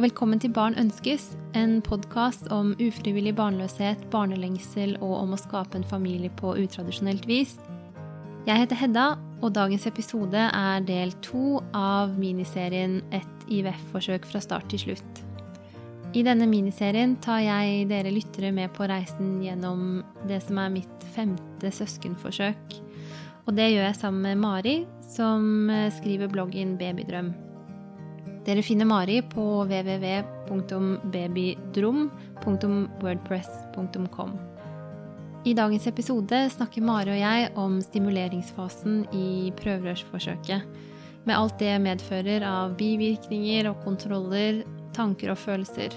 velkommen til Barn ønskes, en podkast om ufrivillig barnløshet, barnelengsel og om å skape en familie på utradisjonelt vis. Jeg heter Hedda, og dagens episode er del to av miniserien Et IVF-forsøk fra start til slutt. I denne miniserien tar jeg dere lyttere med på reisen gjennom det som er mitt femte søskenforsøk. Og det gjør jeg sammen med Mari, som skriver bloggen Babydrøm. Dere finner Mari på www.babydrom.wordpress.com. I dagens episode snakker Mari og jeg om stimuleringsfasen i prøverørsforsøket, med alt det medfører av bivirkninger og kontroller, tanker og følelser.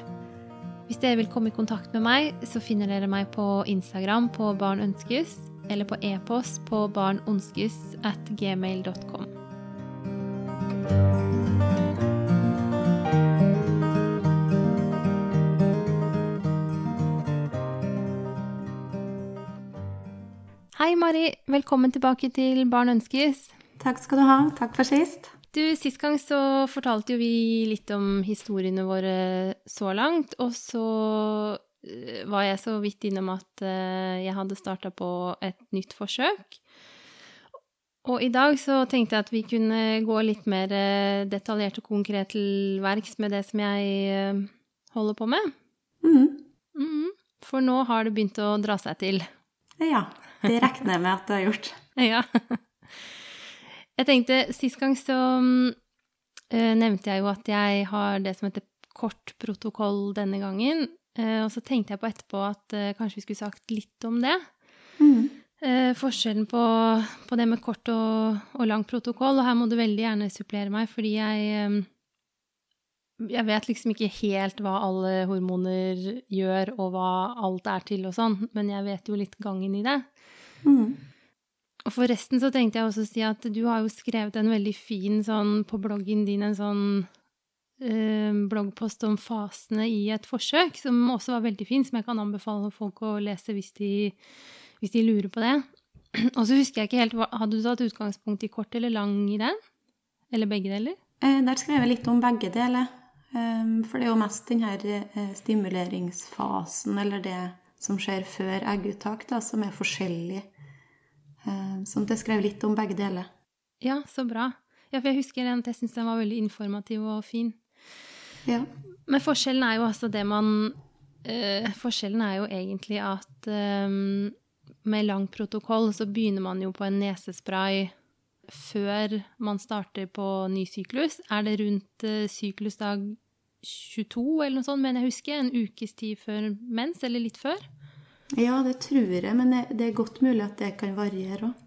Hvis dere vil komme i kontakt med meg, så finner dere meg på Instagram på Barn ønskes, eller på e-post på barnonskes at gmail.com. Hei, Mari. Velkommen tilbake til Barn ønskes. Takk skal du ha. Takk for sist. Du, Sist gang så fortalte jo vi litt om historiene våre så langt, og så eh, var jeg så vidt innom at eh, jeg hadde starta på et nytt forsøk. Og i dag så tenkte jeg at vi kunne gå litt mer eh, detaljert og konkret til verks med det som jeg holder på med. Mm. Mm, for nå har det begynt å dra seg til. Ja. Det regner jeg med at du har gjort. Ja. Jeg tenkte, Sist gang så uh, nevnte jeg jo at jeg har det som heter kort protokoll denne gangen. Uh, og så tenkte jeg på etterpå at uh, kanskje vi skulle sagt litt om det. Mm. forskjellen på, på, det med kort og, og, lang protokoll. Og her må du veldig gjerne supplere meg, fordi jeg jeg vet liksom ikke helt hva alle hormoner gjør, og hva alt er til og sånn, men jeg vet jo litt gangen i det. Mm. Og forresten så tenkte jeg også å si at du har jo skrevet en veldig fin sånn på bloggen din, en sånn eh, bloggpost om fasene i et forsøk, som også var veldig fin, som jeg kan anbefale folk å lese hvis de, hvis de lurer på det. Og så husker jeg ikke helt, Hadde du tatt utgangspunkt i kort eller lang i den? Eller begge deler? Eh, der skrev jeg litt om begge deler. Um, for det er jo mest den her eh, stimuleringsfasen, eller det som skjer før egguttak, da, som er forskjellig Eh, sånn at jeg skrev litt om begge deler. Ja, så bra. Ja, for jeg husker den, at jeg syns den var veldig informativ og fin. Ja. Men forskjellen er jo altså det man uh, Forskjellen er jo egentlig at um, med lang protokoll så begynner man jo på en nesespray før man starter på ny syklus. Er det rundt uh, syklusdag 22 eller noe sånt, mener jeg husker? En ukes tid før mens, eller litt før? Ja, det tror jeg, men det er godt mulig at det kan variere òg.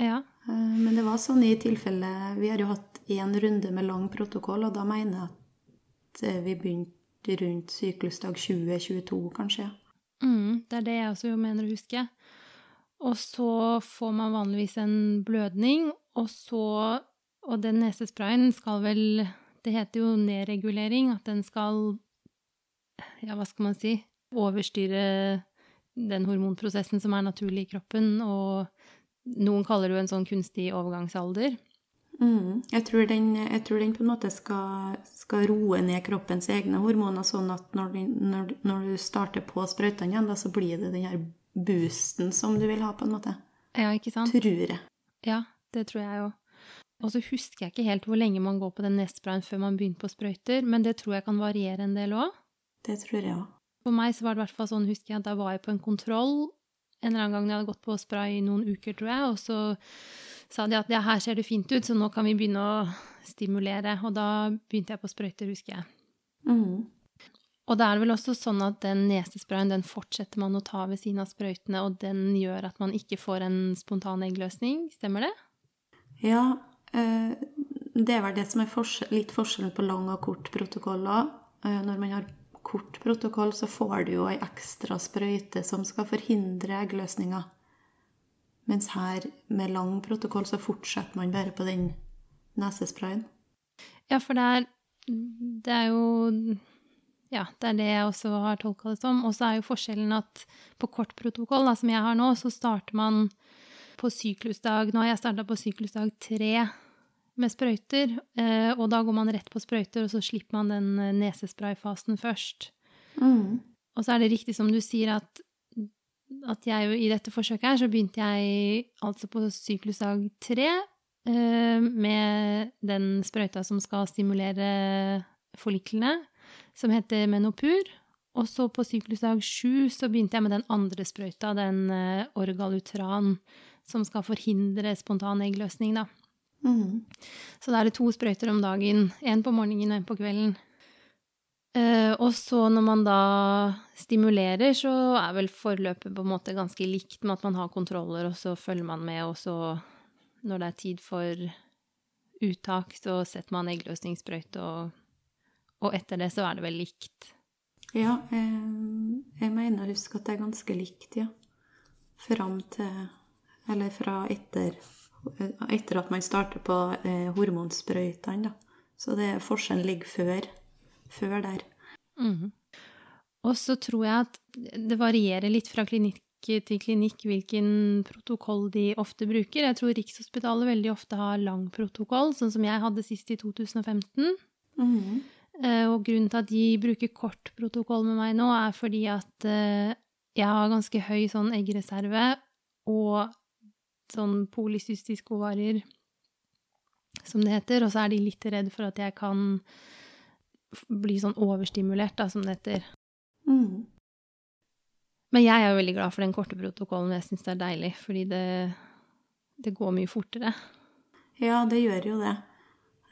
Ja. Eh, men det var sånn i tilfelle Vi har jo hatt én runde med lang protokoll, og da mener jeg at eh, vi begynte rundt syklusdag 2022, kanskje. Mm, det er det jeg også mener å huske. Og så får man vanligvis en blødning, og så Og den nesesprayen skal vel Det heter jo nedregulering, at den skal Ja, hva skal man si Overstyre den hormonprosessen som er naturlig i kroppen, og noen kaller det jo en sånn kunstig overgangsalder. Mm. Jeg, tror den, jeg, tror den, på en måte skal, skal, roe ned kroppens egne hormoner, sånn at når, når, når du starter på sprøytene igjen, da, så blir det den her boosten som du vil ha, på en måte. Ja, ikke sant? Tror jeg. Ja, det tror jeg jo. Og så husker jeg ikke helt hvor lenge man går på den nesesprayen før man begynner på sprøyter, men det tror jeg kan variere en del òg. Det tror jeg òg. For meg så var det i hvert fall sånn, husker jeg, at da var jeg på en kontroll en eller annen gang jeg hadde gått på spray i noen uker, tror jeg, og så sa de at ja, her ser det fint ut, så nå kan vi begynne å stimulere. Og da begynte jeg på sprøyter, husker jeg. Mm. Og da er det vel også sånn at den nesesprayen den fortsetter man å ta ved siden av sprøytene, og den gjør at man ikke får en spontan eggløsning. Stemmer det? Ja, eh, det er vel det som er litt forskjellen på lang og kort protokoller. òg. når man har kort protokoll, så får du jo ei ekstra sprøyte som skal forhindre eggløsninga. Mens her med lang protokoll så fortsetter man bare på den nesesprayen. Ja, for det er, det er jo Ja, det er det jeg også har tolka det som. Og så er jo forskjellen at på kort protokoll, da, som jeg har nå, så starter man på syklusdag Nå har jeg starta på syklusdag tre med sprøyter. Eh, og da går man rett på sprøyter, og så slipper man den eh, nesesprayfasen først. Mm. Og så er det riktig som du sier, at, at jeg i dette forsøket her, så begynte jeg altså på syklusdag tre eh, med den sprøyta som skal stimulere folliklene, som heter Menopur. Og så på syklusdag sju så begynte jeg med den andre sprøyta, den Orgalutran, som skal forhindre spontan eggløsning, da. Mm. Så da er det to sprøyter om dagen. En på morgenen og en på kvelden. Eh, og så når man da stimulerer, så er vel forløpet på en måte ganske likt med at man har kontroller, og så følger man med, og så når det er tid for uttak, så setter man eggløsningssprøyte, og, og etter det så er det vel likt. Ja, jeg, jeg mener å huske at det er ganske likt, ja. Fram til Eller fra etter, etter at man starter på eh, hormonsprøytene, da. Så det, forskjellen ligger før, før der. Mm. Og så tror jeg at det varierer litt fra klinikk til klinikk hvilken protokoll de ofte bruker. Jeg tror Rikshospitalet veldig ofte har lang protokoll, sånn som jeg hadde sist i 2015. Mhm. Eh, Og grunnen til at de bruker kort protokoll med meg nå, er fordi at eh, jeg har ganske høy sånn eggreserve og sånn polycystiske ovarier, som det heter. Og så er de litt redd for at jeg kan bli sånn overstimulert, da, som det heter. Mm. Men jeg er jo veldig glad for den korte protokollen. Jeg syns det er deilig, fordi det, det går mye fortere. Ja, det gjør jo det.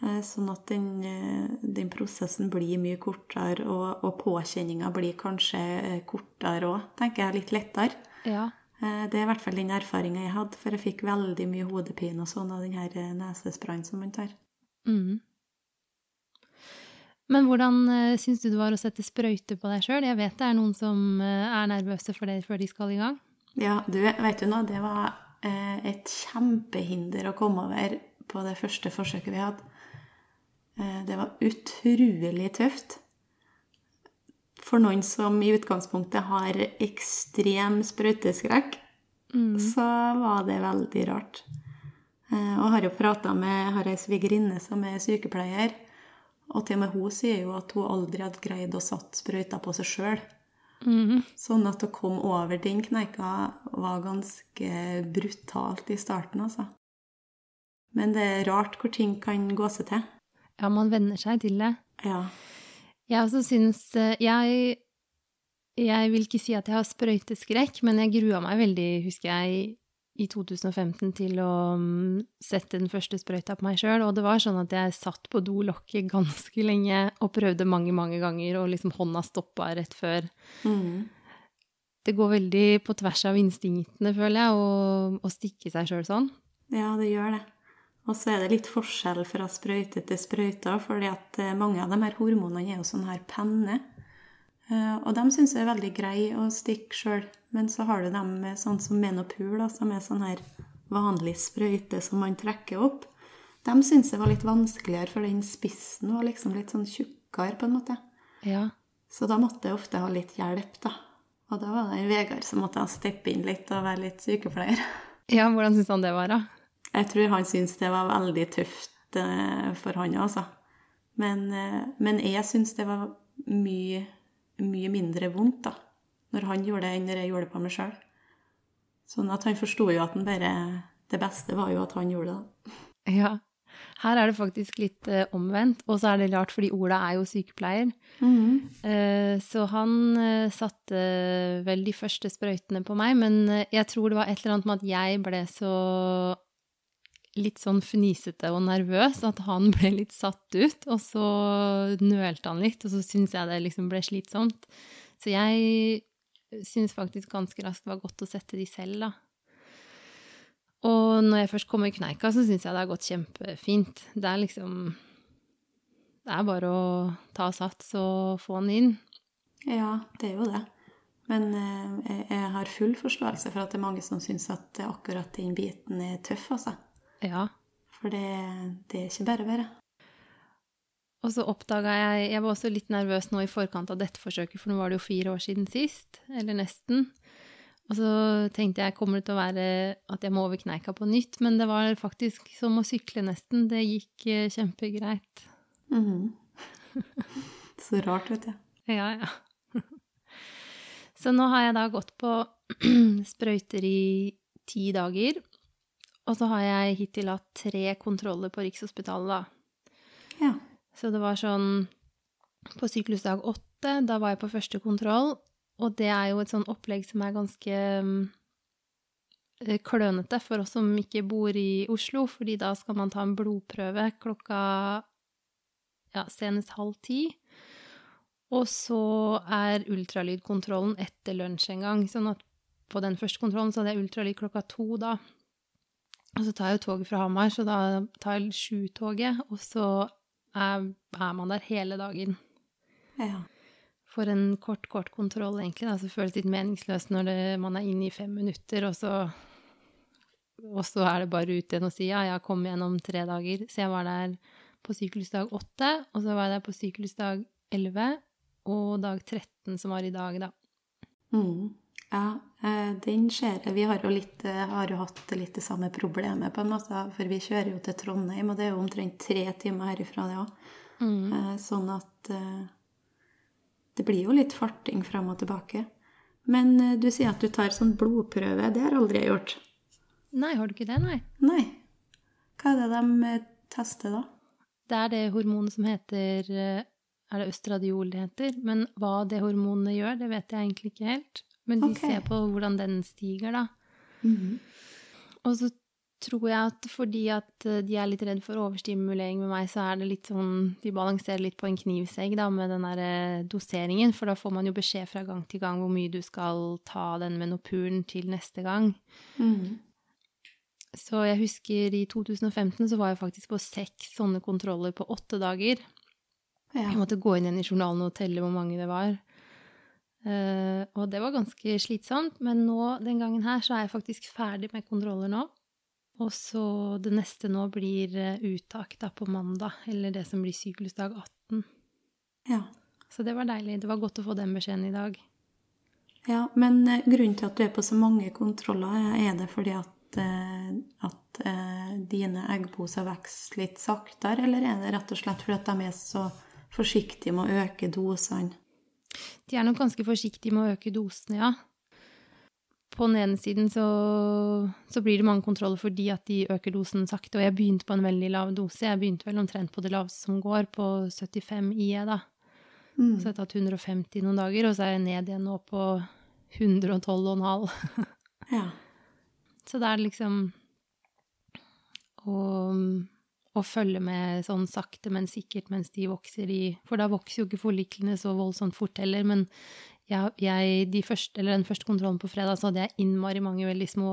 Eh, Sånn at den, eh, den prosessen blir mye kortere, og, og påkjenninga blir kanskje eh, kortere òg, tenker jeg. Litt lettere. Ja. Eh, Det er i hvert fall den erfaringa jeg hadde, for jeg fikk veldig mye hodepine og sånn av den her eh, nesesprayen som man tar. Mm. Men hvordan uh, syns du det var å sette sprøyter på deg sjøl? Jeg vet det er noen som eh, er nervøse for det før de skal i gang. Ja, du, vet du nå, det var eh, et kjempehinder å komme over på det første forsøket vi hadde. Eh, det var utrolig tøft. For noen som i utgangspunktet har ekstrem sprøyteskrekk, Mm. så var det veldig rart. Eh, og har jo prata med har ei svigerinne som er sykepleier, og til og med hun sier jo at hun aldri hadde greid å satt sprøyta på seg sjøl. Mm. Sånn at å komme over den kneika var ganske brutalt i starten, altså. Men det er rart hvor ting kan gå seg til. Ja, man venner seg til det. Ja. Jeg også syns eh, Jeg jeg vil ikke si at jeg har sprøyteskrekk, men jeg grua meg veldig, husker jeg, i 2015 til å mm, sette den første sprøyta på meg sjøl. Og det var sånn at jeg satt på dolokket ganske lenge og prøvde mange, mange ganger, og liksom hånda stoppa rett før. Mm. Det går veldig på tvers av instinktene, føler jeg, å, å stikke seg sjøl sånn. ja, det gjør det. Og så er det litt forskjell fra sprøyte til sprøyte, fordi at eh, mange av de her hormonene er jo sånn her penne. Eh, Og de syns jeg er veldig greie å stikke sjøl. Men så har du dem med sånn som menopul, som er sånn her vanlig sprøyte som man trekker opp. De syns jeg var litt vanskeligere, for den spissen var liksom litt sånn tjukkere, på en måte. Ja. Så da måtte jeg ofte ha litt hjelp, da. Og da var det Vegard som måtte steppe inn litt og være litt sykepleier. ja, hvordan syns han det var, da? Jeg tror han syntes det var veldig tøft eh, for han, altså. Men, eh, men jeg syns det var mye, mye mindre vondt, da. Når han gjorde det, enn når jeg gjorde det på meg sjøl. Sånn at han forsto jo at han bare Det beste var jo at han gjorde det. Ja. Her er det faktisk litt eh, omvendt, og så er det rart, fordi Ola er jo sykepleier. Eh, så han eh, satte vel de første sprøytene på meg, men eh, jeg tror det var et eller annet med at jeg ble så litt sånn fnisete og nervøs at han ble litt satt ut, og så nølte han litt, og så syntes jeg det liksom ble slitsomt. Så jeg syns faktisk ganske raskt det var godt å sette de selv, da. Og når jeg først kom i kneika, så syns jeg det har gått kjempefint. Det er liksom Det er bare å ta sats og få den inn. Ja, det er jo det. Men eh, jeg har full forståelse for at det er mange som syns at akkurat den biten er tøff, altså. Ja. For det, det er ikke bare bare. Og så oppdaga jeg Jeg var også litt nervøs nå i forkant av dette forsøket, for nå var det jo fire år siden sist. Eller nesten. Og så tenkte jeg kommer det til å være at jeg må over kneika på nytt, men det var faktisk som å sykle nesten. Det gikk eh, kjempegreit. Mhm. Så rart, vet du. Ja, ja. Så nå har jeg da gått på sprøyter i ti dager. Og så har jeg hittil hatt tre kontroller på Rikshospitalet, da. Ja. Så det var sånn På syklusdag åtte, da var jeg på første kontroll, og det er jo et sånn opplegg som er ganske eh, klønete for oss som ikke bor i Oslo, fordi da skal man ta en blodprøve klokka ja, senest halv ti. Og så er ultralydkontrollen etter lunsj en gang. Sånn at på den første kontrollen så hadde jeg ultralyd klokka to da. Og så tar jeg jo toget fra Hamar, så da tar jeg sju-toget, og så er, er man der hele dagen. Ja. For en kort, kort kontroll, egentlig. Da, så føles litt meningsløst når det, man er inne i fem minutter, og så, og så er det bare ut igjen og si ja, jeg kom igjen om tre dager. Så jeg var der på syklusdag åtte, og så var jeg der på syklusdag elleve, og dag 13, som var i dag, da. Mm. Ja, eh, den ser jeg. Vi har jo, litt, eh, har jo hatt litt det samme problemet, på en måte. For vi kjører jo til Trondheim, og det er jo omtrent tre timer herifra, det òg. Mm. Sånn at eh, det blir jo litt farting fram og tilbake. Men eh, du sier at du tar sånn blodprøve. Det har aldri jeg gjort. Nei, har du ikke det, nei? Nei. Hva er det de eh, tester, da? Det er det hormonet som heter eh, Er det østradiol det heter? Men hva det hormonet gjør, det vet jeg egentlig ikke helt. Men de okay. ser på hvordan den stiger, da. Og så tror jeg at fordi at eh, de er litt redd for overstimulering med meg, så er det litt sånn De balanserer litt på en knivsegg da, med den der eh, doseringen, for da får man jo beskjed fra gang til gang hvor mye du skal ta den menopuren til neste gang. Mhm. Så jeg husker i 2015 så var jeg faktisk på seks sånne kontroller på åtte dager. Ja. Jeg måtte gå inn igjen i journalen og telle hvor mange det var. Eh, og det var ganske slitsomt, men nå, den gangen her, så er jeg faktisk ferdig med kontroller nå. Og så det neste nå blir eh, uttak da på mandag, eller det som blir syklusdag 18. ja. Så det var deilig. Det var godt å få den beskjeden i dag. Ja, men eh, grunnen til at du er på så mange kontroller, er det fordi at, at dine eggposer vokser litt saktere, eller er det rett og slett fordi at de er så forsiktige med å øke dosene? De er nok ganske forsiktige med å øke dosene, ja. På den ene siden så, så blir det mange kontroller fordi at de øker dosen sakte, og jeg begynte på en veldig lav dose. Jeg begynte vel omtrent på det laveste som går, på 75 IE, da. Mm. Så jeg har tatt 150 noen dager, og så er jeg ned igjen nå på 112,5. Ja. Så det er liksom å, å følge med sånn sakte, men sikkert mens de vokser i For da vokser jo ikke forliklene så voldsomt fort heller, men jeg, jeg, de første, eller den første kontrollen på fredag så hadde jeg innmari mange veldig små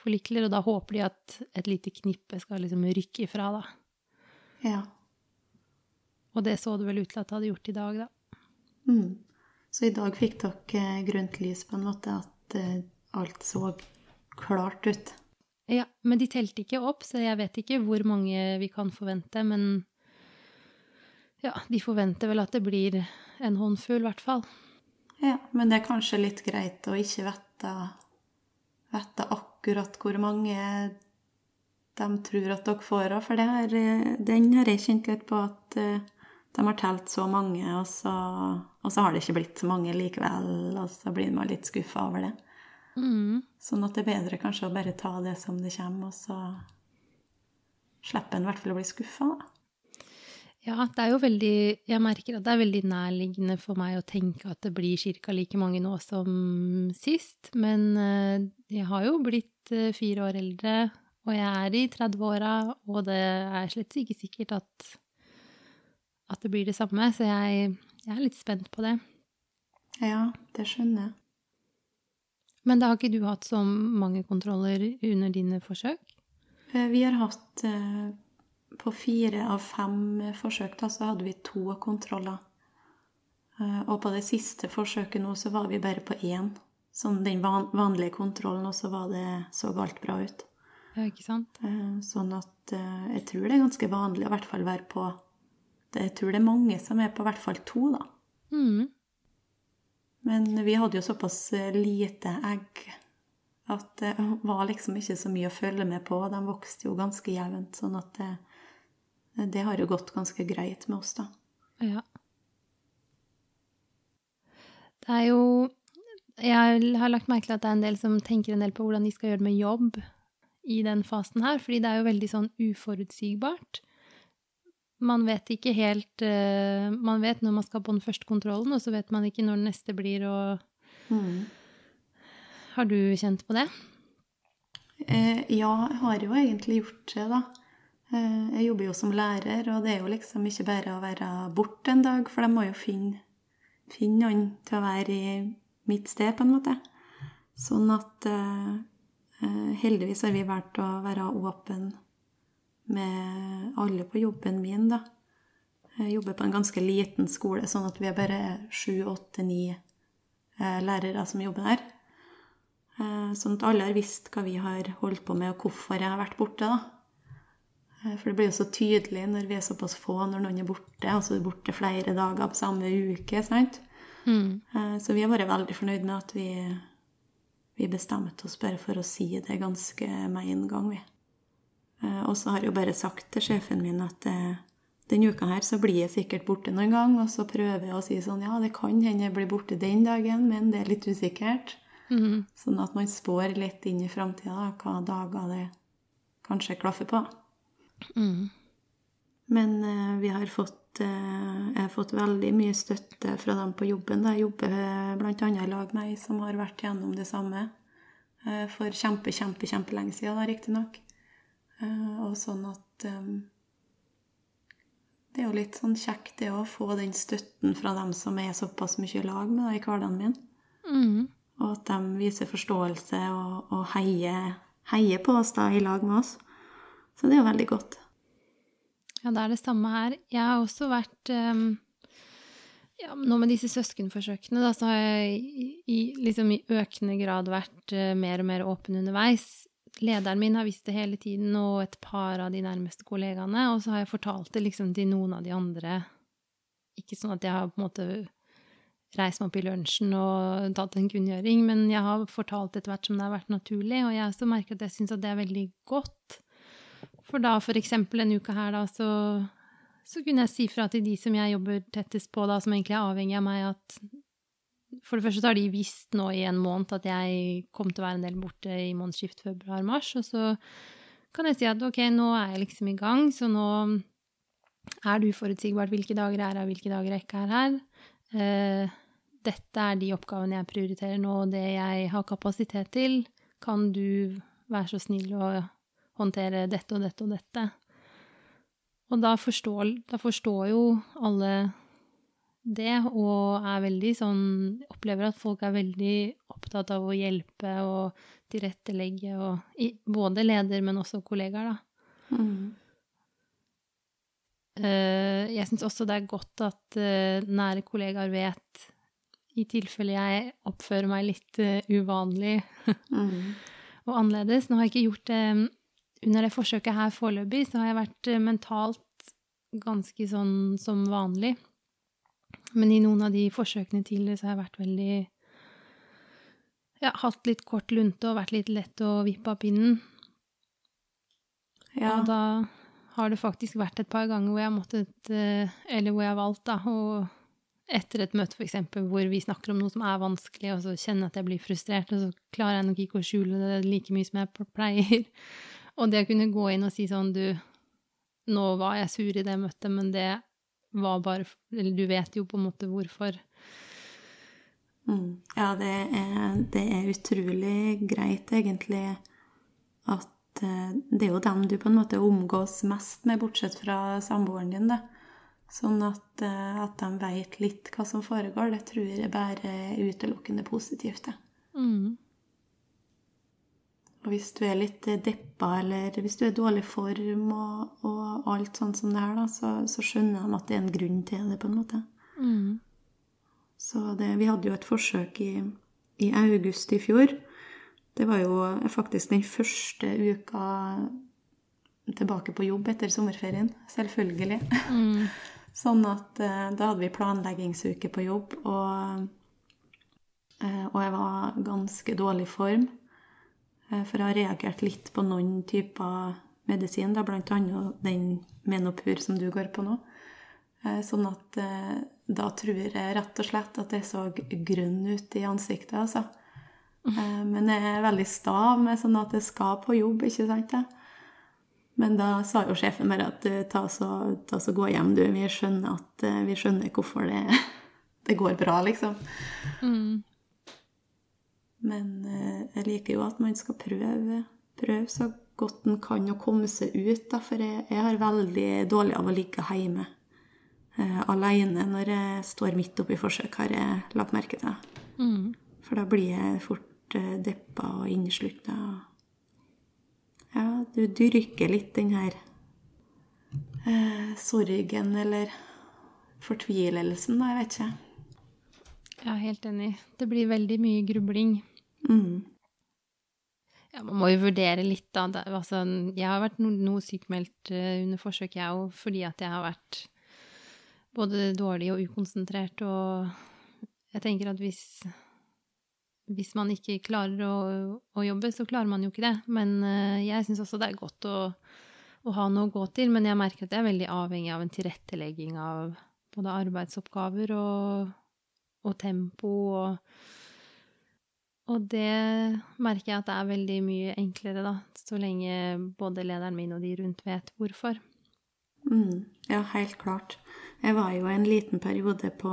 forlikler, og da håper de at et lite knippe skal liksom rykke ifra, da. ja. Og det så det vel ut til at det hadde gjort i dag, da. Mm. Så i dag fikk dere eh, grønt lys på en måte, at eh, alt så klart ut. Ja, men de telte ikke opp, så jeg vet ikke hvor mange vi kan forvente, men ja, de forventer vel at det blir en håndfull, i hvert fall. Ja, men det er kanskje litt greit å ikke vite, vite akkurat hvor mange de tror at dere får av, for det eh, den har jeg kjent litt på at eh, de har telt så mange, og så, og så har det ikke blitt så mange likevel, og så blir man litt skuffa over det. Mm. Sånn at det er bedre kanskje å bare ta det som det kommer, og så slipper en i hvert fall å bli skuffa, da. Ja, det er jo veldig Jeg merker at det er veldig nærliggende for meg å tenke at det blir ca. like mange nå som sist. Men eh, jeg har jo blitt eh, fire år eldre, og jeg er i 30-åra, og det er slett ikke sikkert at, at det blir det samme. Så jeg, jeg er litt spent på det. Ja, det skjønner jeg. Men da har ikke du hatt så mange kontroller under dine forsøk? Eh, Vi har hatt eh, På fire av fem forsøk da, så hadde vi to kontroller. Eh, Og på det siste forsøket nå så var vi bare på én. Sånn den vanlige kontrollen, og så var det, så alt bra ut. Ja, ikke sant? Sånn at jeg tror det er ganske vanlig å i hvert fall være på Jeg tror det er mange som er på i hvert fall to, da. Mm. Men vi hadde jo såpass eh, lite egg at det var liksom ikke så mye å følge med på. De vokste jo ganske jevnt, sånn at det, det har jo gått ganske greit med oss, da. Ja. Det er jo Jeg har lagt merke til at det er en del som tenker en del på hvordan de skal gjøre det med jobb i den fasen her, fordi det er jo veldig sånn uforutsigbart. Man vet ikke helt uh, Man vet når man skal på den første kontrollen, og så vet man ikke når den neste blir, og mm. Har du kjent på det? Eh, ja, jeg har jo egentlig gjort det, da. Eh, jeg jobber jo som lærer, og det er jo liksom ikke bare å være borte en dag, for de må jo finne, finne noen til å være i mitt sted, på en måte. Sånn at eh, eh, heldigvis har vi valgt å være åpen med alle på jobben min, da. Jeg jobber på en ganske liten skole, sånn at vi er bare sju, åtte, ni lærere som jobber der. Sånn at alle har visst hva vi har holdt på med, og hvorfor jeg har vært borte. da. For det blir jo så tydelig når vi er såpass få, når noen er borte, altså er borte flere dager på samme uke. sant? Mm. Eh, så vi har vært veldig fornøyd med at vi, vi bestemte oss bare for å si det ganske med en gang, vi. Eh, og så har jeg jo bare sagt til sjefen min at eh, denne uka her så blir jeg sikkert borte noen gang, og så prøver jeg å si sånn ja, det kan hende jeg blir borte den dagen, men det er litt usikkert. Mm. Sånn at man spår litt inn i framtida hva dager det kanskje klaffer på. Mm. Men uh, vi har fått uh, Jeg har fått veldig mye støtte fra dem på jobben. Jeg jobber bl.a. i lag med ei som har vært gjennom det samme uh, for kjempe, kjempe, kjempelenge siden, da, riktignok. Uh, og sånn at um, Det er jo litt sånn kjekt det å få den støtten fra dem som er såpass mye i lag med deg i hverdagen min. Mm. Og at de viser forståelse og, og heier, heier, på oss da i lag med oss. Så det er jo veldig godt. Ja, det er det samme her. Jeg har også vært um, ja, Nå med disse søskenforsøkene, da, så har jeg i, liksom i økende grad vært uh, mer og mer åpen underveis. Lederen min har visst det hele tiden, og et par av de nærmeste kollegaene. Og så har jeg fortalt det liksom til noen av de andre. Ikke sånn at jeg har på en måte reist meg opp i lunsjen og tatt en kunngjøring, men jeg har fortalt etter hvert som det har vært naturlig, og jeg har også merket at jeg syns at det er veldig godt. For da for eksempel en uke her, da, så, så kunne jeg si fra til de som jeg jobber tettest på, da, som egentlig er avhengig av meg, at for det første har de visst nå i en måned at jeg kom til å være en del borte i månedsskift februar-mars, og så kan jeg si at ok, nå er jeg liksom i gang, så nå er det uforutsigbart hvilke dager jeg er her, hvilke dager jeg ikke er her. Eh, dette er de oppgavene jeg prioriterer nå, og det jeg har kapasitet til. Kan du være så snill å håndtere dette og dette og dette? Og da forstår, da forstår jo alle det, og er veldig sånn Opplever at folk er veldig opptatt av å hjelpe og tilrettelegge, og både leder, men også kollegaer, da. Mm. Eh, jeg syns også det er godt at eh, nære kollegaer vet i tilfelle jeg oppfører meg litt uh, uvanlig mm. og annerledes. Nå har jeg ikke gjort det um, under det forsøket her foreløpig, så har jeg vært mentalt ganske sånn som vanlig. Men i noen av de forsøkene tidligere så har jeg vært veldig Ja, hatt litt kort lunte og vært litt lett å vippe av pinnen. Ja. Og da har det faktisk vært et par ganger hvor jeg har måttet uh, Eller hvor jeg har valgt, da, og etter et møte f.eks. hvor vi snakker om noe som er vanskelig, og så kjenner jeg at jeg blir frustrert, og så klarer jeg nok ikke å skjule det like mye som jeg pleier. Og det å kunne gå inn og si sånn Du, nå var jeg sur i det møtet, men det var bare Eller du vet jo på en måte hvorfor. Mm. Ja, det er, det er utrolig greit, egentlig, at eh, det er jo dem du på en måte omgås mest med, bortsett fra samboeren din, da. Sånn at, eh, at, de vet litt hva som foregår, det tror jeg bare er utelukkende positivt. Det. Mm. Og hvis du er litt deppa, eller hvis du er i dårlig form og, og alt sånt som det her, da, så, så, skjønner de at det er en grunn til det, på en måte. Mm. Så det, vi hadde jo et forsøk i, i, august i fjor. Det var jo faktisk den første uka tilbake på jobb etter sommerferien. Selvfølgelig. Mm. Sånn at eh, da hadde vi planleggingsuke på jobb, og Eh, og jeg var ganske dårlig form. Eh, for jeg har reagert litt på noen typer medisin, da, annet den Menopur som du går på nå. Eh, sånn at da tror jeg rett og slett at jeg så grønn ut i ansiktet, altså. Men jeg er veldig sta med sånn at jeg skal på jobb, ikke sant? Men da sa jo sjefen mer at ta så, ta så gå hjem, du. Vi skjønner, at, vi skjønner hvorfor det, det går bra, liksom. Mm. Men eh, jeg liker jo at man skal prøve, prøve så godt en kan å komme seg ut. Da, for jeg, jeg har veldig dårlig av å ligge hjemme eh, alene når jeg står midt oppi forsøk, har jeg lagt merke til. Mm. For da blir jeg fort eh, deppa og inneslutta. Ja, du dyrker litt den her eh, sorgen eller fortvilelsen, da, jeg vet ikke. Er helt enig. Det blir veldig mye grubling. Mm. Ja, man må jo vurdere litt, da. Altså, jeg har vært no noe sykemeldt uh, under forsøk, jeg òg, fordi at jeg har vært både dårlig og ukonsentrert. Og jeg tenker at hvis, hvis man ikke klarer å, å, jobbe, så klarer man jo ikke det. Men uh, jeg syns også det er godt å, å, ha noe å gå til. Men jeg merker at jeg er veldig avhengig av en tilrettelegging av både arbeidsoppgaver og, og tempo og og det merker jeg at det er veldig mye enklere, da, så lenge både lederen min og de rundt vet hvorfor. Mm, ja, helt klart. Jeg var jo en liten periode på,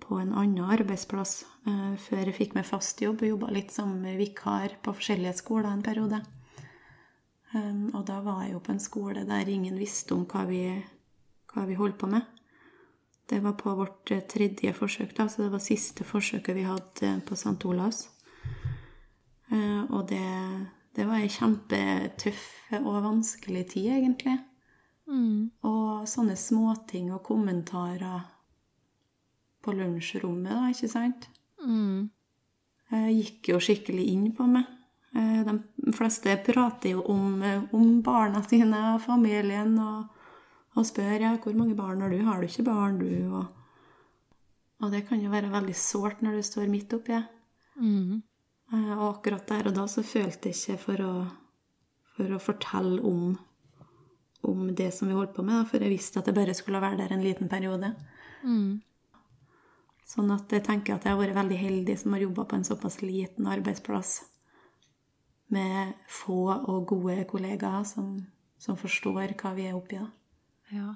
på en annen arbeidsplass uh, før jeg fikk meg fast jobb. Jeg jobba litt som vikar på forskjellige skoler en periode. Um, og da var jeg jo på en skole der ingen visste om hva vi, hva vi holdt på med. Det var på vårt tredje forsøk, da, så det var siste forsøket vi hadde på St. Olavs. Eh, og det, det var ei kjempetøff og vanskelig tid, egentlig. Mm. Og sånne småting og kommentarer på lunsjrommet, da, ikke sant? Mm. Eh, gikk jo skikkelig inn på meg. Eh, de fleste prater jo om, om barna sine og familien og, og spør ja, hvor mange barn har du. Har du ikke barn, du? Og, og det kan jo være veldig sårt når du står midt oppi det. Mm. Eh, og akkurat der og da så følte jeg ikke for å, for å fortelle om, om, det som vi holdt på med, for jeg visste at jeg bare skulle være der en liten periode. Mm. Sånn at jeg tenker at jeg har vært veldig heldig som har jobba på en såpass liten arbeidsplass med få og gode kollegaer som, som forstår hva vi er oppi. da. Ja.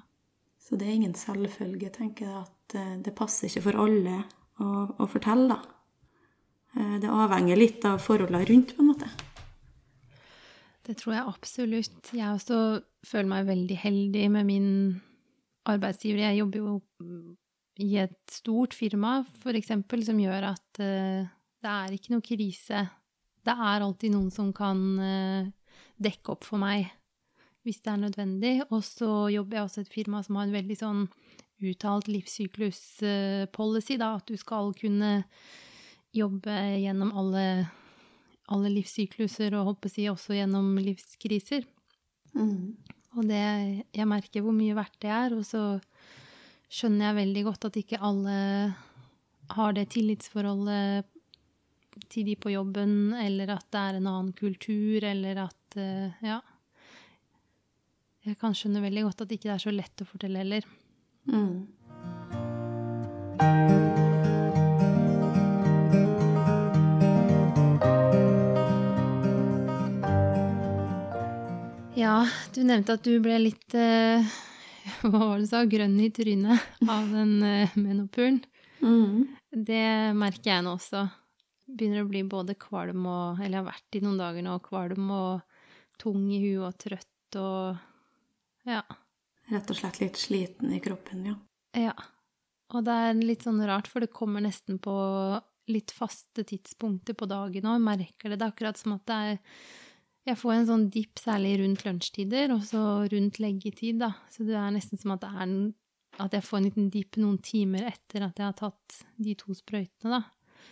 Så det er ingen selvfølge, tenker jeg, at eh, det passer ikke for alle å, å fortelle, da. Eh, det avhenger litt av forholdene rundt, på en måte. Det tror jeg absolutt. Jeg også føler meg veldig heldig med min arbeidsgiver. Jeg jobber jo i et stort firma, for eksempel, som gjør at uh, det er ikke noe krise. Det er alltid noen som kan uh, dekke opp for meg hvis det er nødvendig. Og så jobber jeg også i et firma som har en veldig sånn uttalt livssyklus-policy, da, at du skal kunne jobbe gjennom alle, alle livssykluser, og holdt på å si også gjennom livskriser. Mm. Og det Jeg merker hvor mye verdt det er, og så skjønner jeg veldig godt at ikke alle har det tillitsforholdet til de på jobben, eller at det er en annen kultur, eller at eh, Ja. Jeg kan skjønne veldig godt at ikke det er så lett å fortelle heller. Mm. Ja, du nevnte at du ble litt uh, Hva var det du sa? Grønn i trynet av den uh, menopuren. Mm. Det merker jeg nå også. Begynner å bli både kvalm og Eller jeg har vært i noen dager nå kvalm og tung i huet og trøtt og Ja. Rett og slett litt sliten i kroppen, ja. Ja. Og det er litt sånn rart, for det kommer nesten på litt faste tidspunkter på dagen òg. Merker det. Det er akkurat som at det er jeg får en sånn dipp særlig rundt lunsjtider, og så rundt leggetid, da. Så det er nesten som at det er at jeg får en liten dipp noen timer etter at jeg har tatt de to sprøytene, da.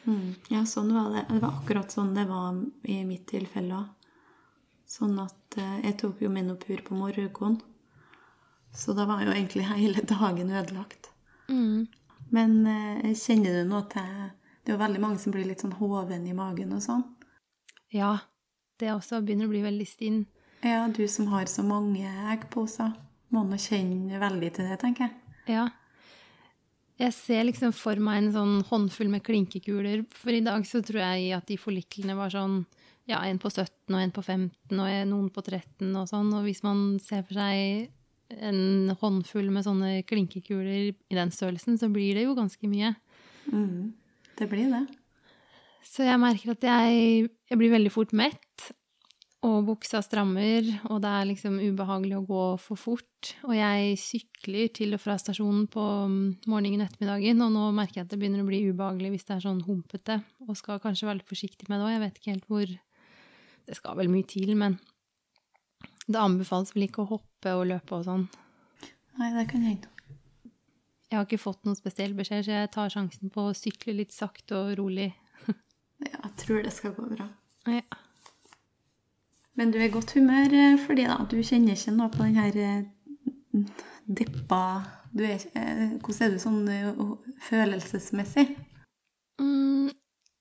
Mm. Ja, sånn var det. Det var akkurat sånn det var i mitt tilfelle òg. Sånn at eh, jeg tok jo Menopur på morgenen. Så da var jo egentlig hele dagen ødelagt. Mm. Men eh, kjenner du noe til Det er jo veldig mange som blir litt sånn hoven i magen og sånn. Ja, det også begynner å bli veldig stinn. Ja, du som har så mange eggposer, må nå kjenne veldig til det, tenker jeg. Ja. Jeg ser liksom for meg en sånn håndfull med klinkekuler, for i dag så tror jeg at de folliklene var sånn ja, en på 17 og en på 15 og noen på 13 og sånn. Og hvis man ser for seg en håndfull med sånne klinkekuler i den størrelsen, så blir det jo ganske mye. Mm, det blir det. Så jeg merker at jeg, jeg blir veldig fort mett, og buksa strammer, og det er liksom ubehagelig å gå for fort. Og jeg sykler til og fra stasjonen på morgenen og ettermiddagen, og nå merker jeg at det begynner å bli ubehagelig hvis det er sånn humpete, og skal kanskje være litt forsiktig med det òg. Jeg vet ikke helt hvor Det skal vel mye til, men det anbefales vel ikke å hoppe og løpe og sånn. Nei, det kan hende. Jeg har ikke fått noen spesiell beskjed, så jeg tar sjansen på å sykle litt sakte og rolig. Ja, jeg tror det skal gå bra. Ja. Men du er i godt humør eh, fordi da, du kjenner ikke noe på den her eh, deppa du er, eh, Hvordan er du sånn følelsesmessig? Mm,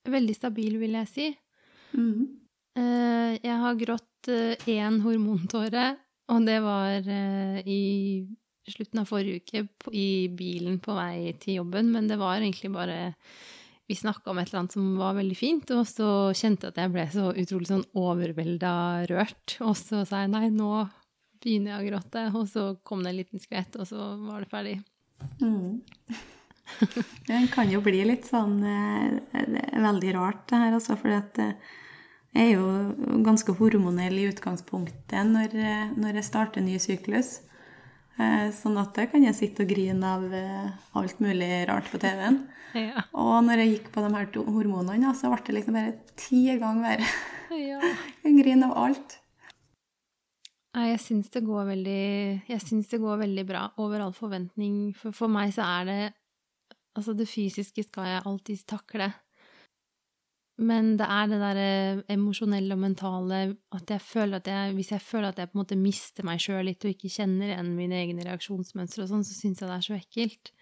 veldig stabil, vil jeg si. Eh, jeg har grått én hormontåre, og det var i slutten av forrige uke i bilen på vei til jobben, men det var egentlig bare Vi snakka om et eller annet som var veldig fint, og så kjente jeg at jeg ble så utrolig sånn overvelda rørt. Og så sa jeg nei, nå begynner jeg å gråte, og så kom det en liten skvett, og så var det ferdig. Mm. Det kan jo bli litt sånn eh, veldig rart, det her, altså. For jeg er jo ganske hormonell i utgangspunktet når, eh, når jeg starter ny syklus. Eh, Sånn at da kan jeg sitte og grine av eh, alt mulig rart på TV-en. Ja. Og når jeg gikk på de her to hormonene, så ble det liksom bare ti ganger verre. ja. Jeg griner av alt. Nei, jeg syns det går veldig Jeg syns det går veldig bra. Over all forventning. For, for meg så er det Altså, det fysiske skal jeg alltid takle. Men det er det derre emosjonelle og mentale at jeg føler at jeg Hvis jeg føler at jeg på en måte mister meg sjøl litt og ikke kjenner igjen mine egne reaksjonsmønstre og sånn, så syns jeg det er så ekkelt.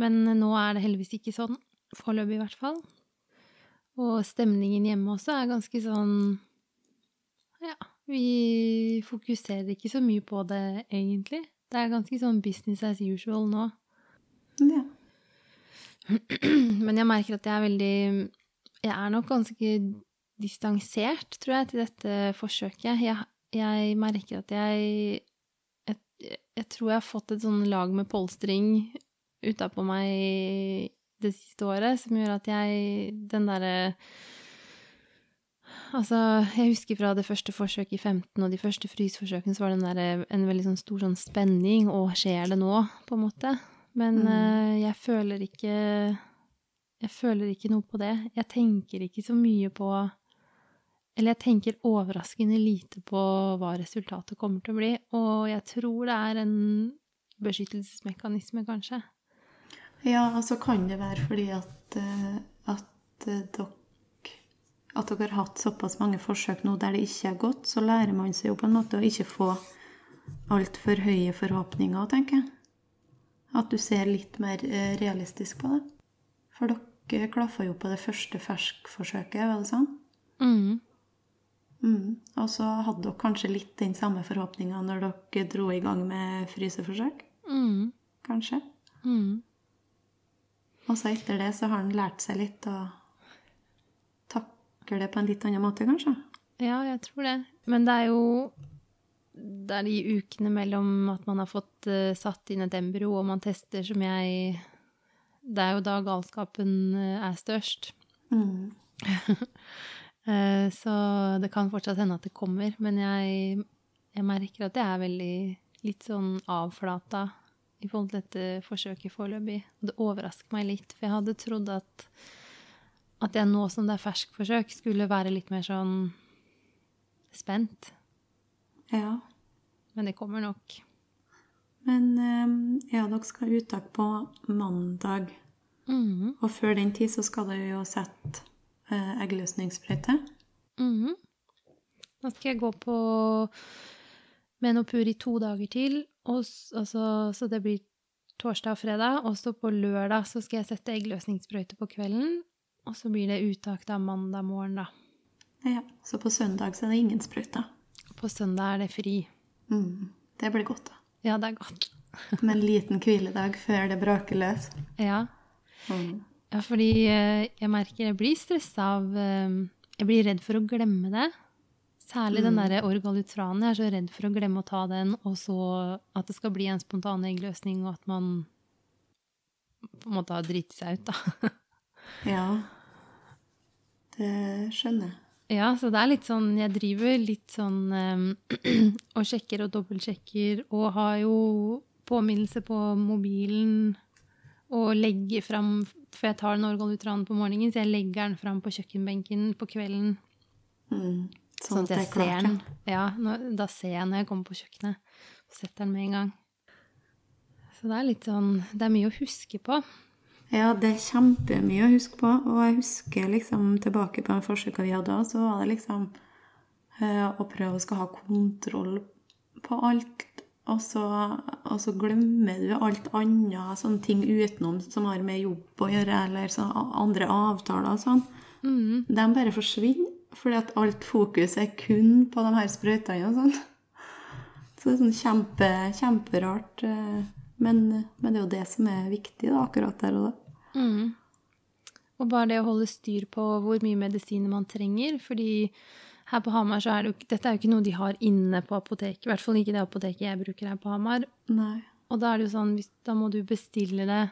Men nå er det heldigvis ikke sånn. Foreløpig, i hvert fall. Og stemningen hjemme også er ganske sånn Ja, vi fokuserer ikke så mye på det, egentlig. Det er ganske sånn business as usual nå. Ja. Men jeg merker at jeg er veldig Jeg er nok ganske distansert, tror jeg, til dette forsøket. Jeg, jeg merker at jeg, jeg Jeg tror jeg har fått et sånn lag med polstring utapå meg det siste året, som gjør at jeg Den derre Altså, jeg husker fra det første forsøket i 15 og de første frysforsøkene, så var det der, en veldig sånn stor sånn spenning. Og skjer det nå, på en måte? Men Mm. uh, jeg føler ikke Jeg føler ikke noe på det. Jeg tenker ikke så mye på Eller jeg tenker overraskende lite på hva resultatet kommer til å bli. Og jeg tror det er en beskyttelsesmekanisme, kanskje. Ja, altså kan det være fordi at, eh, at eh, dere at dere har hatt såpass mange forsøk nå der det ikke er gått, så lærer man seg jo på en måte å ikke få altfor høye forhåpninger, tenker jeg. At du ser litt mer eh, realistisk på det. For dere klaffa jo på det første ferskforsøket, var det sånn? Mm. Mm. Og så hadde dere kanskje litt den samme forhåpninga når dere dro i gang med fryseforsøk? Mm. Kanskje? Mm. Og så etter det så har han lært seg litt å takle det på en litt annen måte, kanskje? Ja, jeg tror det. Men det er jo Det er de ukene mellom at man har fått uh, satt inn et embryo og man tester, som jeg Det er jo da galskapen eh, er størst. Mm. Eh, så det kan fortsatt hende at det kommer, men jeg, jeg merker at jeg er veldig litt sånn avflata i forhold til dette forsøket foreløpig. Og det overrasker meg litt, for jeg hadde trodd at, at jeg nå som det er ferskforsøk, skulle være litt mer sånn spent. Ja. Men det kommer nok. Men eh, ja, dere skal ha uttak på mandag. Mm. Og før den tid så skal dere jo sette eh, eggløsningssprøyte. Mm. Da skal jeg gå på menopur i to dager til, og, s- altså, så det blir torsdag og fredag. Og så på lørdag så skal jeg sette eggløsningssprøyte på kvelden. Og så blir det uttak da mandag morgen, da. Ja, Så på søndag så er det ingen sprøyter. På søndag er det fri. Mm. Det blir godt, da. Ja, det er godt. Med en liten hviledag før det braker løs. Ja. Mm. Ja, fordi eh, jeg merker jeg blir stressa av eh, Jeg blir redd for å glemme det. Særlig den derre orgalutranen. Jeg er så redd for å glemme å ta den, og så at det skal bli en spontan eggløsning, og at man på en måte har driti seg ut, da. Ja. Det skjønner jeg. Ja, så det er litt sånn Jeg driver litt sånn um, og sjekker og dobbeltsjekker, og har jo påminnelse på mobilen og legger fram For jeg tar Norgal Utran på morgenen, så jeg legger den fram på kjøkkenbenken på kvelden. Mm. Sånn at jeg ser den. Ja, når, da ser jeg når jeg kommer på kjøkkenet. Og setter den med en gang. Så det er litt sånn Det er mye å huske på. Ja, det er kjempemye å huske på. Og jeg husker liksom tilbake på en forsøk vi hadde, så var det liksom eh, å prøve å skal ha kontroll på alt. Og så, og så glemmer du alt annet, sånne ting utenom som har med jobb å gjøre, eller så andre avtaler og sånn. Mm. De bare forsvinner, fordi at alt fokus er kun på de her sprøytene og sånn. Så det er sånn kjempe, kjemperart. eh, Men, men det er jo det som er viktig da, akkurat der og da. Mm. Og bare det å holde styr på hvor mye medisiner man trenger. Fordi her på Hamar så er det jo Dette er jo ikke noe de har inne på apoteket. I hvert fall ikke det apoteket jeg bruker her på Hamar. Nei. Og da er det jo sånn, da må du bestille det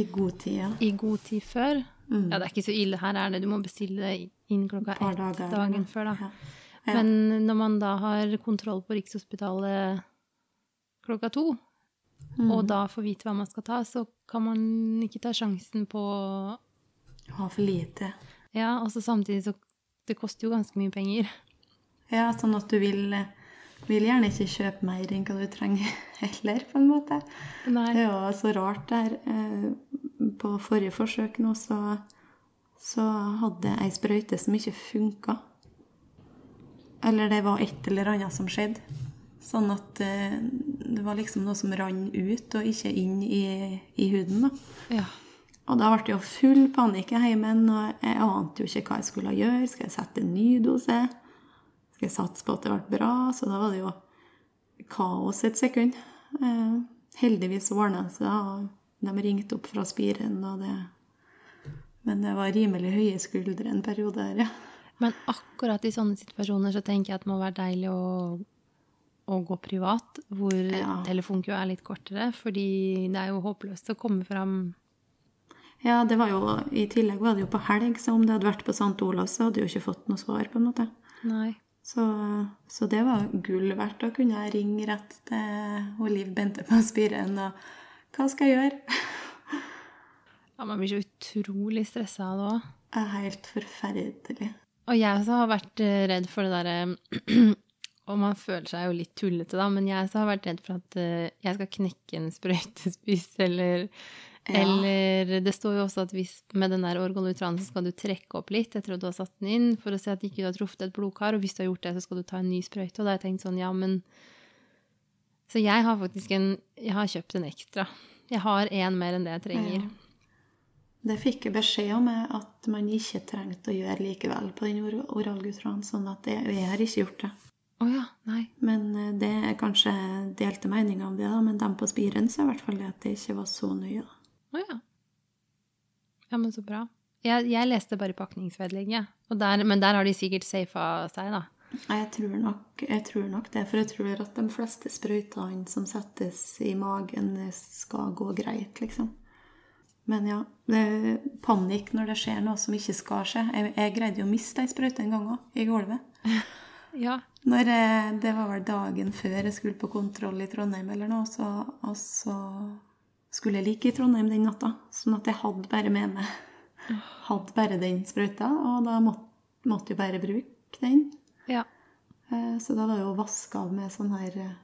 I god tid, ja. i god tid før. Mm. Ja, det er ikke så ille her, er det. Du må bestille det inn klokka ett dager, dagen ja. før, da. Ja. Ja. Men når man da har kontroll på Rikshospitalet klokka to, Mm. og da får vite hva man skal ta, så kan man ikke ta sjansen på Ha for lite. Ja, og så samtidig så Det koster jo ganske mye penger. Ja, sånn at du vil, vil gjerne ikke kjøpe mer enn hva du trenger heller, på en måte. Nei. Det er jo så rart der. Eh, På forrige forsøk nå så, så hadde jeg ei sprøyte som ikke funka. Eller det var et eller annet som skjedde. Sånn at eh, det var liksom noe som rant ut og ikke inn i, i huden. da. Ja. Og da ble det jo full panikk i heimen, og jeg ante jo ikke hva jeg skulle gjøre. Skal jeg sette en ny dose? Skal jeg satse på at det ble bra? Så da var det jo kaos et sekund. Eh, heldigvis ordna det seg, og de ringte opp fra spiren, og det Men det var rimelig høye skuldre en periode der, ja. Men akkurat i sånne situasjoner så tenker jeg at det må være deilig å, å gå privat, hvor Ja. telefonkø er litt kortere, fordi det er jo håpløst å komme fram Ja, det var jo, I tillegg var det jo på helg, så om det hadde vært på St. Olavs, så hadde jeg jo ikke fått noe svar. på en måte. Nei. Så, så det var gull verdt å kunne ringe rett til Liv Bente på spiren og Hva skal jeg gjøre? Ja, man blir så utrolig stressa av det òg. Helt forferdelig. Og jeg også har vært eh, redd for det derre Og man føler seg jo litt tullete, da, men jeg så har vært redd for at eh, jeg skal knekke en sprøytespiss, eller Ja. Eller det står jo også at hvis med den der organutranen så skal du trekke opp litt etter at du har satt den inn, for å se at ikke du har truffet et blodkar, og hvis du har gjort det, så skal du ta en ny sprøyte. Og da har jeg tenkt sånn, ja, men Så jeg har faktisk en Jeg har kjøpt en ekstra. Jeg har én mer enn det jeg trenger. Det fikk jeg beskjed om eh, at man ikke trengte å gjøre likevel på den or- oralgutranen, sånn at jeg, jeg har ikke gjort det. Å ja. Men eh, det er kanskje delte meninger om det, da, men dem på spiren så i hvert fall at det ikke var så nøye. Å oh ja. Ja, men så bra. Jeg, jeg leste bare pakningsvedlegget, men der har de sikkert safa seg, da. Jeg tror, nok, jeg tror nok det, for jeg tror at de fleste sprøytene som settes i magen, skal gå greit, liksom. Men ja, det er panikk når det skjer noe som ikke skal skje. Jeg, jeg greide jo å miste ei sprøyte en gang òg, i gulvet. Ja. Når det var vel dagen før jeg skulle på kontroll i Trondheim eller noe, så, og så skulle jeg like i Trondheim den natta. Sånn at jeg hadde bare med meg hadde bare den sprøyta, og da måtte, måtte jeg bare bruke den. Ja. Eh, Så da var jeg jo vaska av med sånn her eh,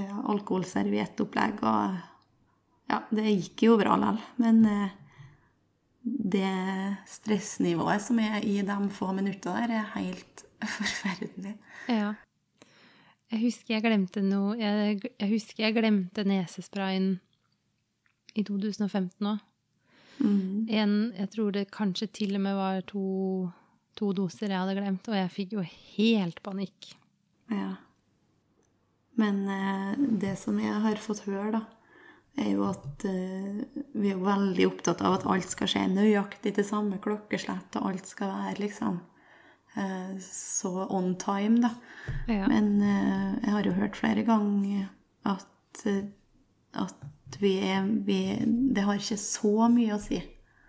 ja, alkoholserviettopplegg, og ja, det gikk jo bra likevel. Men eh, det stressnivået som er i de få minuttene der, er helt forferdelig. ja. Jeg husker jeg glemte noe Jeg, jeg husker jeg glemte nesesprayen i 2015 òg. Mm. En, jeg tror det kanskje til og med var to, to doser jeg hadde glemt, og jeg fikk jo helt panikk. Ja. Men eh, det som jeg har fått høre, da, er jo at eh, vi er veldig opptatt av at alt skal skje nøyaktig til samme klokkeslett, og alt skal være liksom så on time, da. Ja. Men eh, jeg har jo hørt flere ganger at, eh, at vi er vi, Det har ikke så mye å si.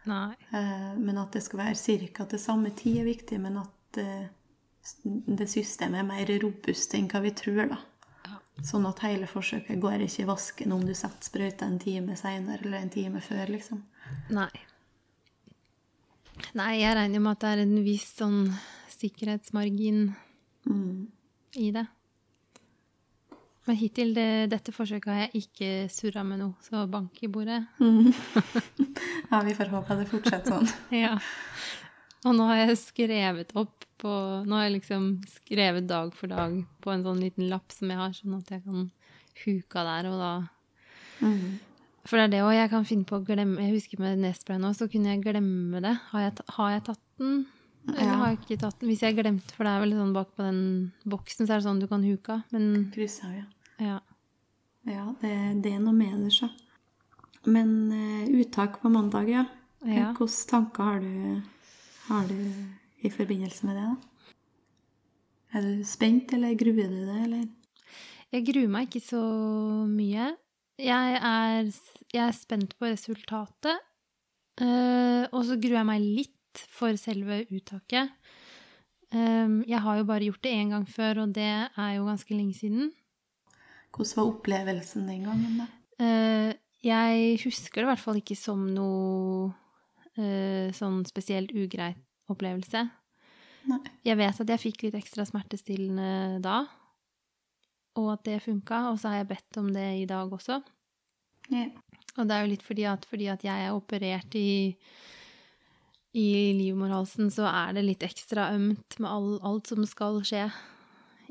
Nei. Eh, Men at det skal være ca. til samme tid er viktig, men at eh, det systemet er mer robust enn hva vi tror, da. Sånn at hele forsøket går ikke i vasken om du setter sprøyta en time seinere eller en time før, liksom. Nei. Nei, jeg regner med at det er en viss sånn sikkerhetsmargin Mm. i det. Men hittil det, dette forsøket har jeg ikke surra med noe, så bank i bordet. Ja, vi får håpe det fortsetter sånn. Ja. Og nå har jeg skrevet opp på Nå har jeg liksom skrevet dag for dag på en sånn liten lapp som jeg har, sånn at jeg kan huka der og da Mm. For det er det òg jeg kan finne på å glemme Jeg husker med Nesspray nå, så kunne jeg glemme det. Har jeg, har jeg tatt den? Eller Ja. har ikke tatt den? Hvis jeg glemte, for det er vel sånn bak på den boksen, så er det sånn du kan huka. Men Kryssa, ja. ja. Ja, det, det er noe med det, så. Men uh, uttak på mandag, ja. Ja. Hvilke tanker har du, har du i forbindelse med det, da? Er du spent, eller gruer du deg, eller? Jeg gruer meg ikke så mye. Jeg er, jeg er spent på resultatet. Uh, og så gruer jeg meg litt for selve uttaket. Um, jeg har jo bare gjort det én gang før, og det er jo ganske lenge siden. Hvordan var opplevelsen den gangen, da? Eh, jeg husker det i hvert fall ikke som noe eh, sånn spesielt ugreit opplevelse. Nei. Jeg vet at jeg fikk litt ekstra smertestillende da, og at det funka, og så har jeg bedt om det i dag også. Ja. Og det er jo litt fordi at, fordi at jeg er operert i, i livmorhalsen, så er det litt ekstra ømt med all, alt som skal skje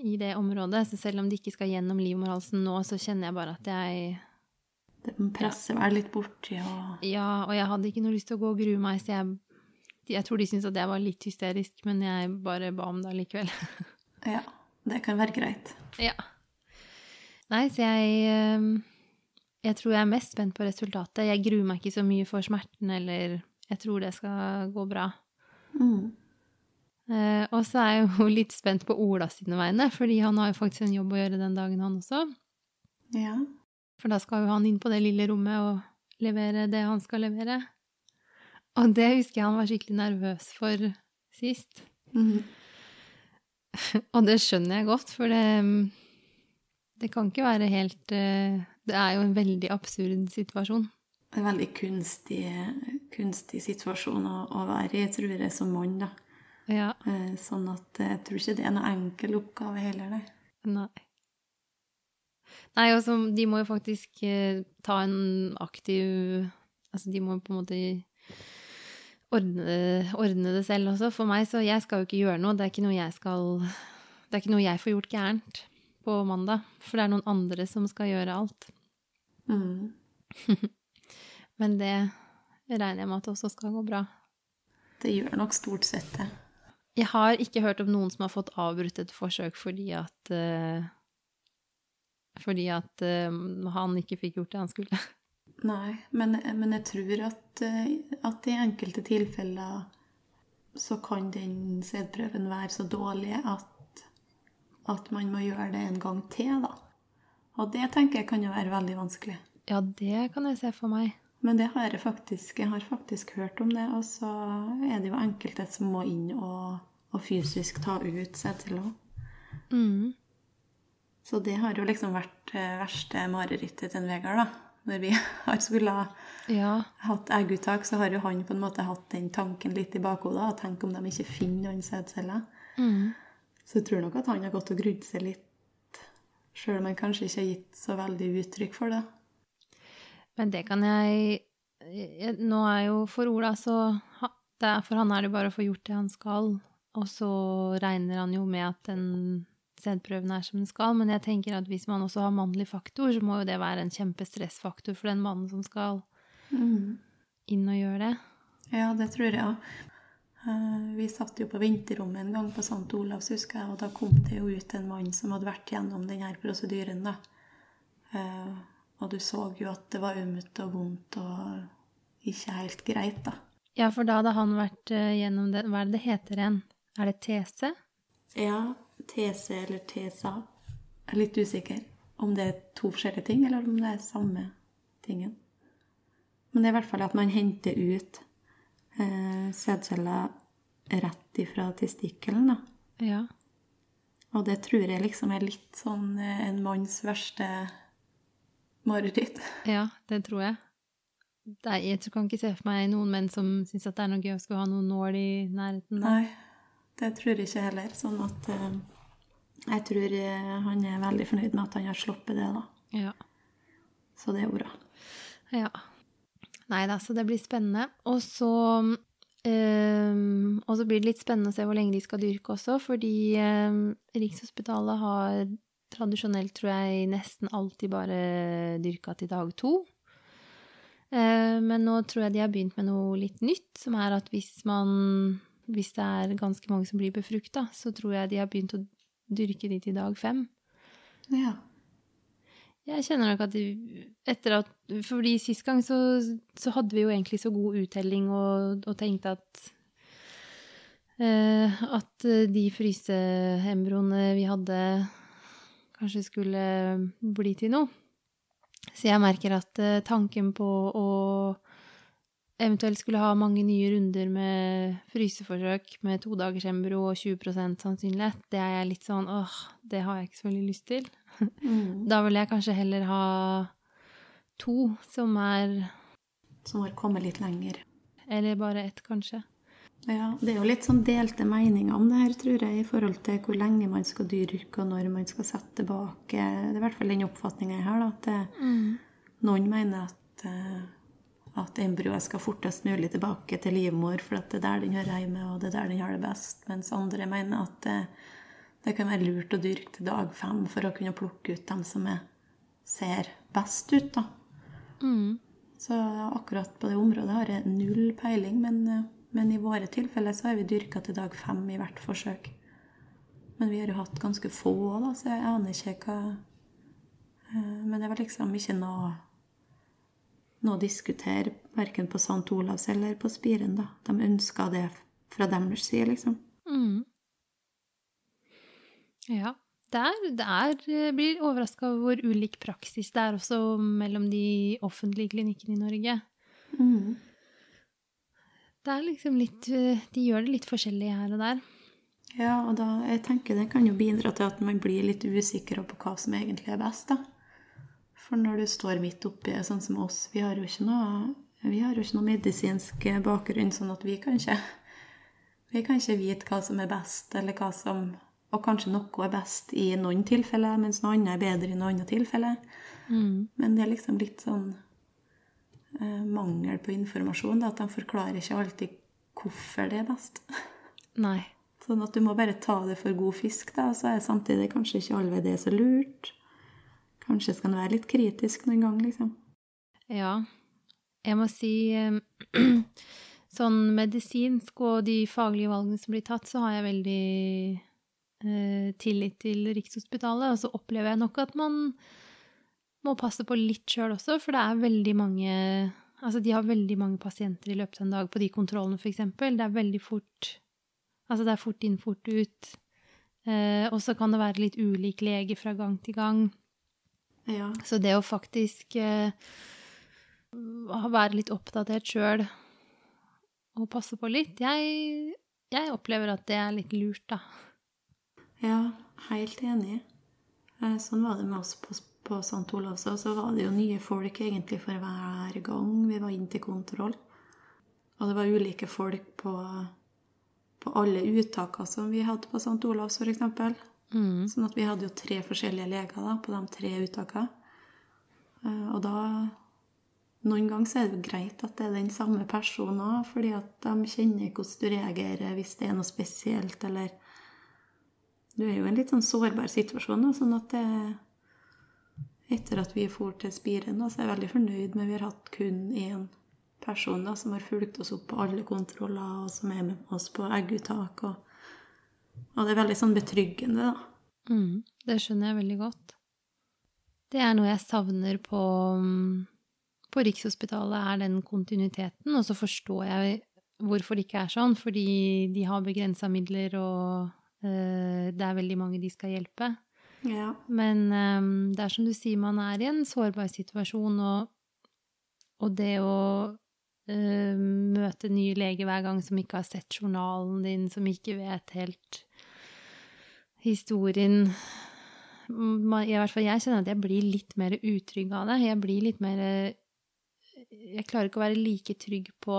i det området. Så selv om det ikke skal gjennom livmorhalsen nå, så kjenner jeg bare at jeg Det presser vel litt borti og Ja, og jeg hadde ikke noe lyst til å gå og grue meg, så jeg jeg tror de syntes at jeg var litt hysterisk, men jeg bare ba om det allikevel. Ja, det kan være greit. ja. Nei, så jeg eh, Jeg tror jeg er mest spent på resultatet. Jeg gruer meg ikke så mye for smerten, eller Jeg tror det skal gå bra. Mm. Eh, og så er jeg jo litt spent på Ola sine vegne, fordi han har jo faktisk en jobb å gjøre den dagen, han også. Ja. For da skal jo han inn på det lille rommet og levere det han skal levere. Og det husker jeg han var skikkelig nervøs for sist. Mm. Og det skjønner jeg godt, for det, det kan ikke være helt eh, Det er jo en veldig absurd situasjon. En veldig kunstig, kunstig situasjon å, å være i, tror jeg, som mann, da. Ja. Eh, Sånn at jeg tror ikke det er noen enkel oppgave heller, det. Nei. Nei, altså, de må jo faktisk eh, ta en aktiv Altså, de må jo på en måte ordne, ordne det selv også. For meg, så jeg skal jo ikke gjøre noe. Det er ikke noe jeg skal Det er ikke noe jeg får gjort gærent på mandag. For det er noen andre som skal gjøre alt. Mm. Men det regner jeg med at også skal gå bra. Det gjør nok stort sett det. Jeg har ikke hørt om noen som har fått avbrutt et forsøk fordi at uh, Fordi at uh, han ikke fikk gjort det han skulle. Nei, men, men jeg tror at, eh, at i enkelte tilfeller så kan den sædprøven være så dårlig at, at man må gjøre det en gang til, da. Og det tenker jeg kan jo være veldig vanskelig. Ja, det kan jeg se for meg. Men det har jeg faktisk, jeg har faktisk hørt om det. Og så er det jo enkelte som må inn og, og fysisk ta ut sædceller. Mm. Så det har jo liksom vært det verste marerittet til en Vegard, da. Når vi har skulle ha Ja. hatt egguttak, så har jo han på en måte hatt den tanken litt i bakhodet. og Tenk om de ikke finner noen sædceller. Mm. Så jeg tror nok at han har gått og grudd seg litt, sjøl om han kanskje ikke har gitt så veldig uttrykk for det. Men det kan jeg, jeg Nå er jo for Ola så det er, For han er det bare å få gjort det han skal, og så regner han jo med at den sædprøven er som den skal. Men jeg tenker at hvis man også har mannlig faktor, så må jo det være en kjempestressfaktor for den mannen som skal inn og gjøre det. Ja, det tror jeg òg. Vi satt jo på venterommet en gang på St. Olavs, husker jeg, og da kom det jo ut en mann som hadde vært gjennom denne prosedyren. da. Og du så jo at det var ømt og vondt og ikke helt greit, da. Ja, for da hadde han vært eh, gjennom det Hva er det det heter igjen? Er det TC? Ja, TC eller TSA. Jeg er litt usikker om det er to forskjellige ting, eller om det er samme tingen. Men det er i hvert fall at man henter ut eh, sædceller rett ifra testikkelen, da. Ja. Og det tror jeg liksom er litt sånn eh, en manns verste mareritt. Ja, det tror jeg. Det er, jeg kan ikke se for meg noen menn som syns det er noe gøy å skulle ha noen nål i nærheten. Da. Nei, det tror jeg ikke heller. Sånn at uh, jeg tror eh, han er veldig fornøyd med at han har sluppet det, da. Ja. Så det er bra. ja. Nei da, så det blir spennende. Og så um, blir det litt spennende å se hvor lenge de skal dyrke også, fordi um, Rikshospitalet har tradisjonelt, tror jeg, nesten alltid bare dyrka til dag to. Eh, men nå tror jeg de har begynt med noe litt nytt, som er at hvis man Hvis det er ganske mange som blir befrukta, så tror jeg de har begynt å dyrke de til dag fem. Ja. Jeg kjenner nok at de, etter at Fordi sist gang så, så hadde vi jo egentlig så god uttelling og, og tenkte at eh, At de fryseembroene vi hadde, kanskje skulle bli til noe. Så jeg merker at eh, tanken på å eventuelt skulle ha mange nye runder med fryseforsøk med to dagers embro og 20% sannsynlighet, det er jeg litt sånn åh, det har jeg ikke så veldig lyst til. Mm. Da vil jeg kanskje heller ha to som er Som har kommet litt lenger. Eller bare ett, kanskje. Ja, Det er jo litt sånn delte meninger om det her, tror jeg, i forhold til hvor lenge man skal dyrke, og når man skal sette tilbake. Det er i hvert fall den oppfatninga jeg har, da, at det, noen mener at, eh, at embryoet skal fortest mulig tilbake til livmor, for at det er der den hører hjemme, og det er der den har det best. Mens andre mener at det, det kan være lurt å dyrke til dag fem for å kunne plukke ut dem som er, ser best ut, da. Mm. Så akkurat på det området har jeg null peiling, men, eh, men i våre tilfeller så har vi dyrka til dag fem i hvert forsøk. Men vi har jo hatt ganske få òg, da, så jeg aner ikke hva eh, Men det var liksom ikke noe noe å diskutere verken på St. Olavs eller på Spiren, da. De ønska det fra deres side, liksom. Mm. Ja. Der, der er, jeg blir overraska over hvor ulik praksis det er også mellom de offentlige klinikkene i Norge. Mm. Det er liksom litt De gjør det litt forskjellig her og der. Ja, og da, jeg tenker det kan jo bidra til at man blir litt usikker på hva som egentlig er best, da. For når du står midt oppi sånn som oss, vi har jo ikke noe, vi har jo ikke noe medisinsk bakgrunn, sånn at vi kan ikke Vi kan ikke vite hva som er best, eller hva som Og kanskje noe er best i noen tilfeller, mens noe annet er bedre i noen andre tilfeller. Mm. Men det er liksom litt sånn eh, mangel på informasjon, da, at de forklarer ikke alltid hvorfor det er best. Nei. Sånn at du må bare ta det for god fisk, da. Og så er samtidig kanskje ikke allerede det så lurt. Kanskje skal en være litt kritisk noen gang, liksom. Ja. Jeg må si eh, sånn medisinsk og de faglige valgene som blir tatt, så har jeg veldig eh, tillit til Rikshospitalet. Og så opplever jeg nok at man må passe på litt sjøl også, for det er veldig mange Altså, de har veldig mange pasienter i løpet av en dag på de kontrollene, eksempel. Det er veldig fort Altså, det er fort inn, fort ut. Eh, og så kan det være litt ulik lege fra gang til gang. Ja. Så det å faktisk eh, være litt oppdatert sjøl og passe på litt jeg, jeg opplever at det er litt lurt, da. Ja, helt enig. Eh, Sånn var det med oss på, på St. Olavs. Så var det jo nye folk egentlig for hver gang vi var inn til kontroll. Og det var ulike folk på, på alle uttakene som vi hadde på St. Olavs, f.eks. Mm. Sånn at vi hadde jo tre forskjellige leger da, på de tre uttakene. Eh, Og da Noen ganger så er det jo greit at det er den samme personen òg, fordi at de kjenner hvordan du reagerer hvis det er noe spesielt, eller Du er jo i en litt sånn sårbar situasjon, da, sånn at det Etter at vi for til Spiren, så er jeg veldig fornøyd med vi har hatt kun én person da, som har fulgt oss opp på alle kontroller, og som er med oss på egguttak. Og, og det er veldig sånn betryggende, da. Mm, det skjønner jeg veldig godt. Det er noe jeg savner på, på Rikshospitalet, er den kontinuiteten. Og så forstår jeg hvorfor det ikke er sånn, fordi de har begrensa midler, og øh, det er veldig mange de skal hjelpe. Ja. Men um, det er som du sier, man er i en sårbar situasjon, og, og det å uh, møte nye leger hver gang som ikke har sett journalen din, som ikke vet helt historien I hvert fall jeg kjenner at jeg blir litt mer utrygg av det. Jeg blir litt mer Jeg klarer ikke å være like trygg på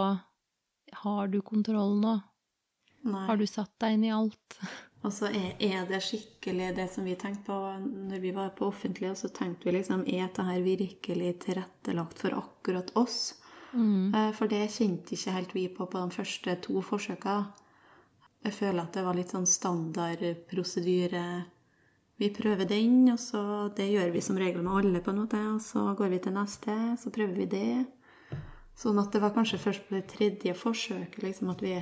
Har du kontroll nå? Nei. Har du satt deg inn i alt? Og så er, er det skikkelig det som vi tenkte på når vi var på offentlig, og så tenkte vi liksom Er dette virkelig tilrettelagt for akkurat oss? Mm. Eh, For det kjente ikke helt vi på på de første to forsøka. Jeg føler at det var litt sånn standardprosedyre. Vi prøver den, og så Det gjør vi som regel med alle, på en måte. Og så går vi til neste, så prøver vi det. Sånn at det var kanskje først på det tredje forsøket liksom at vi,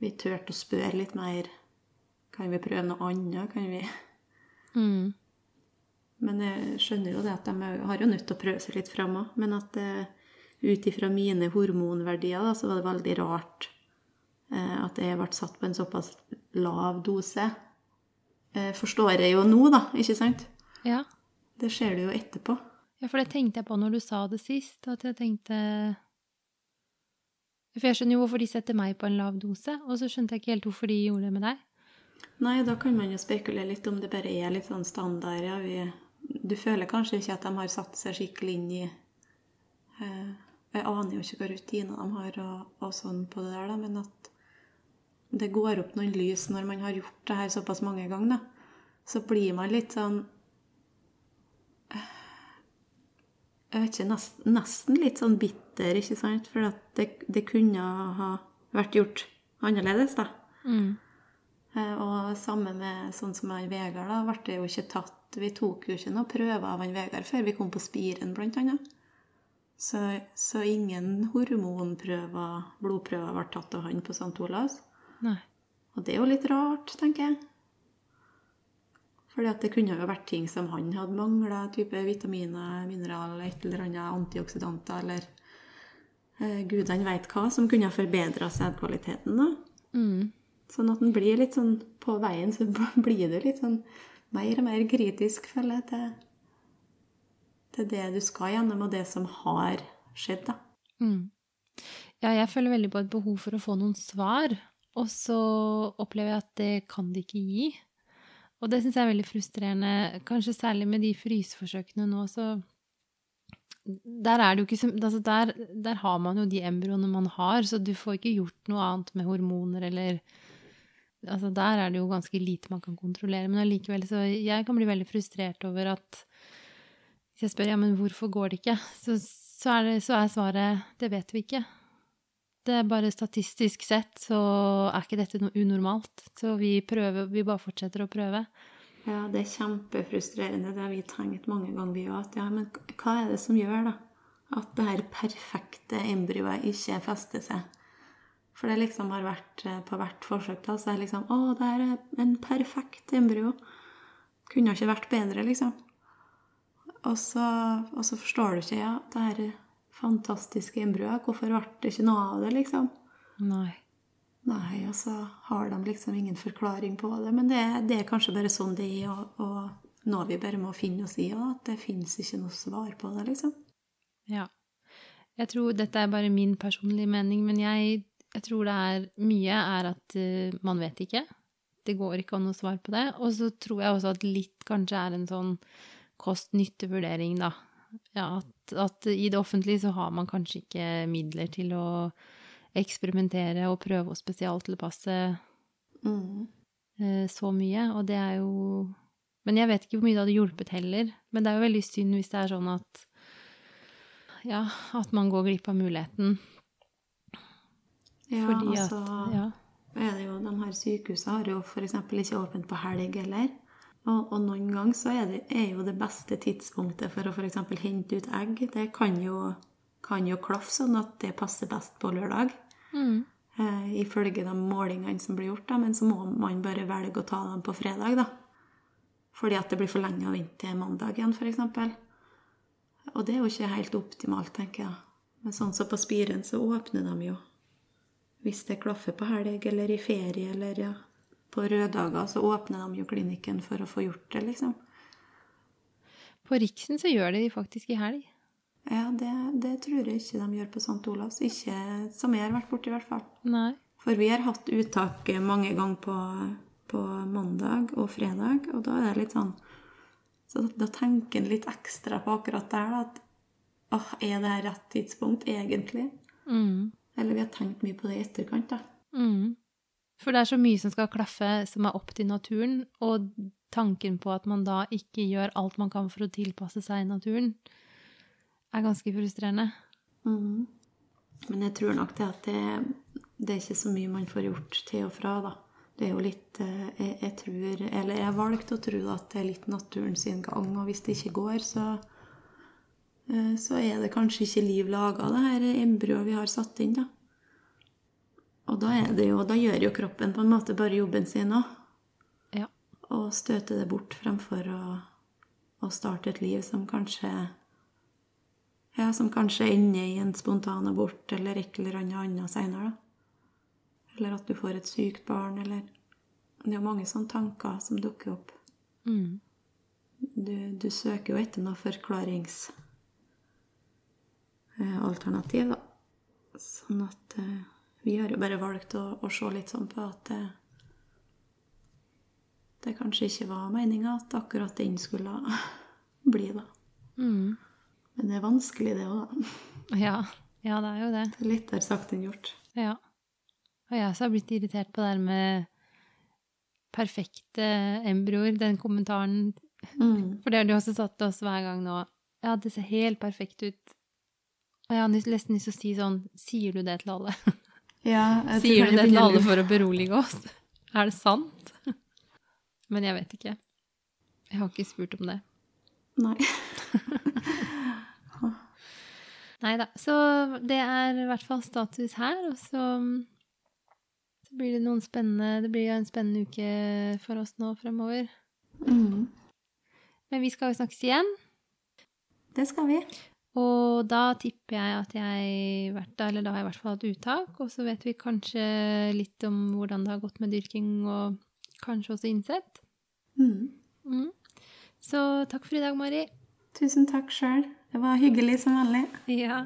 vi turte å spørre litt mer. Kan vi prøve noe annet? Kan vi Mm. Men jeg skjønner jo det at de har jo nødt til å prøve seg litt fram òg. Men at eh, ut ifra mine hormonverdier, da, så var det veldig rart eh, at jeg ble satt på en såpass lav dose. Eh, forstår jeg jo nå, da, ikke sant? Ja. Det ser du jo etterpå. ja, for det tenkte jeg på når du sa det sist, at jeg tenkte For jeg skjønner jo hvorfor de setter meg på en lav dose, og så skjønte jeg ikke helt hvorfor de gjorde det med deg. Nei, da kan man jo spekulere litt om det bare er litt sånn standard. Ja, vi, du føler kanskje ikke at de har satt seg skikkelig inn i eh, Jeg aner jo ikke hva rutiner de har og, og sånn på det der, da, men at det går opp noen lys når man har gjort det her såpass mange ganger, da. Så blir man litt sånn eh, Jeg vet ikke, nesten, nesten litt sånn bitter, ikke sant? For at det, det kunne ha vært gjort annerledes, da. Mm. Eh, Og samme med sånn som han Vegard, da, ble det jo ikke tatt Vi tok jo ikke noen prøver av han Vegard før vi kom på Spiren, blant annet. Så, så ingen hormonprøver, blodprøver, ble tatt av han på St. Olavs. Nei. Og det er jo litt rart, tenker jeg. Fordi at det kunne jo vært ting som han hadde mangla, type vitaminer, mineraler, et eller annet antioksidanter, eller eh, gudene veit hva, som kunne ha forbedra sædkvaliteten, da. Mm. Sånn at den blir litt sånn På veien så blir du litt sånn mer og mer kritisk, føler jeg, til, til det du skal gjennom, og det som har skjedd, da. Mm. Ja, jeg føler veldig på et behov for å få noen svar, og så opplever jeg at det kan de ikke gi. Og det syns jeg er veldig frustrerende, kanskje særlig med de fryseforsøkene nå, så der er så altså der, der har man jo de embryoene man har, så du får ikke gjort noe annet med hormoner eller Altså der er det jo ganske lite man kan kontrollere, men allikevel så Jeg kan bli veldig frustrert over at hvis jeg spør ja, men hvorfor går det ikke, så, så, er, det, så er svaret det vet vi ikke. Det er bare statistisk sett så er ikke dette noe unormalt. Så vi prøver, vi bare fortsetter å prøve. Ja, det er kjempefrustrerende. Det har vi tenkt mange ganger, vi òg. Ja, men hva er det som gjør, da? At det her perfekte embryoet ikke fester seg. For det liksom har vært eh, på hvert forsøk, da, så er det liksom Å, det er en perfekt embryo. Kunne ikke vært bedre, liksom. Og så, og så forstår du ikke, ja, det her fantastiske embryoet, hvorfor ble det ikke noe av det, liksom? Nei. Nei, og så har de liksom ingen forklaring på det. Men det, det er kanskje bare sånn det er, og, og noe vi bare må finne oss i, og at det fins ikke noe svar på det, liksom. Ja. Jeg tror dette er bare min personlige mening, men jeg, jeg tror det er mye er at uh, man vet ikke. Det går ikke an å svare på det. Og så tror jeg også at litt kanskje er en sånn kost-nytte-vurdering, da. Ja, at, at i det offentlige så har man kanskje ikke midler til å eksperimentere og prøve å spesialtilpasse Mm. uh, så mye, og det er jo Men jeg vet ikke hvor mye det hadde hjulpet heller. Men det er jo veldig synd hvis det er sånn at Ja, at man går glipp av muligheten. Ja, Fordi altså, at Ja. er det jo, de her sykehusene har jo f.eks. ikke åpent på helg heller. Og, og noen ganger så er, det, er jo det beste tidspunktet for å f.eks. hente ut egg, det kan jo, kan jo klaffe sånn at det passer best på lørdag. Mm. Eh, ifølge de målingene som blir gjort, da, men så må man bare velge å ta dem på fredag, da. Fordi at det blir for lenge å vente til mandag igjen, f.eks. Og det er jo ikke helt optimalt, tenker jeg. Men sånn som på Spiren, så åpner de jo hvis det klaffer på helg eller i ferie eller ja, på røddager, så åpner de jo klinikken for å få gjort det, liksom. På Riksen så gjør de det faktisk i helg. Ja, det, det tror jeg ikke de gjør på St. Olavs. Ikke som jeg har vært borti, i hvert fall. Nei. For vi har hatt uttak mange ganger på, på mandag og fredag, og da er det litt sånn Så da tenker en litt ekstra på akkurat der, da, at åh, er det her rett tidspunkt, egentlig? Mm. Eller vi har tenkt mye på det i etterkant, da. Mm. For det er så mye som skal klaffe som er opp til naturen, og tanken på at man da ikke gjør alt man kan for å tilpasse seg naturen, er ganske frustrerende. Mm. Men jeg tror nok det at det, det er ikke så mye man får gjort til og fra, da. Det er jo litt eh, Jeg, jeg tror Eller jeg valgte å tro at det er litt naturen sin gang, og hvis det ikke går, så så er det kanskje ikke liv laga det her embryoet vi har satt inn, da. Og da, det jo, da gjør jo kroppen på en måte bare jobben sin òg. Ja. Og støter det bort fremfor å, å starte et liv som kanskje ja, som kanskje ender i en spontan abort eller et eller annet annet seinere. Eller at du får et sykt barn, eller Det er jo mange sånne tanker som dukker opp. Mm. Du, du søker jo etter noe forklaringsalternativ, da. Sånn at eh, vi har jo bare valgt å, å se litt sånn på at det, det kanskje ikke var meninga at akkurat den skulle bli, da. Mm. Men det er vanskelig, det òg, da. Ja. ja, det er jo det. Det er lettere sagt enn gjort. Ja. Og jeg også har blitt irritert på det her med perfekte embryoer, den kommentaren. Mm. For det har du også satt til oss hver gang nå. Ja, det ser helt perfekt ut. Og jeg har nesten lyst til å si sånn Sier du det til alle? Ja, Sier du det til alle for å berolige oss? Er det sant? Men jeg vet ikke. Jeg har ikke spurt om det. Nei. Nei da. Så det er i hvert fall status her, og så, så blir det noen spennende Det blir jo en spennende uke for oss nå fremover. Mm. Men vi skal jo snakkes igjen, Det skal vi. Og da tipper jeg at jeg vært da, eller da har jeg i hvert fall hatt uttak, og så vet vi kanskje litt om hvordan det har gått med dyrking, og kanskje også innsett. Mm. Mm. Så takk for i dag, Mari. Tusen takk sjøl. Det var hyggelig som vanlig. Ja.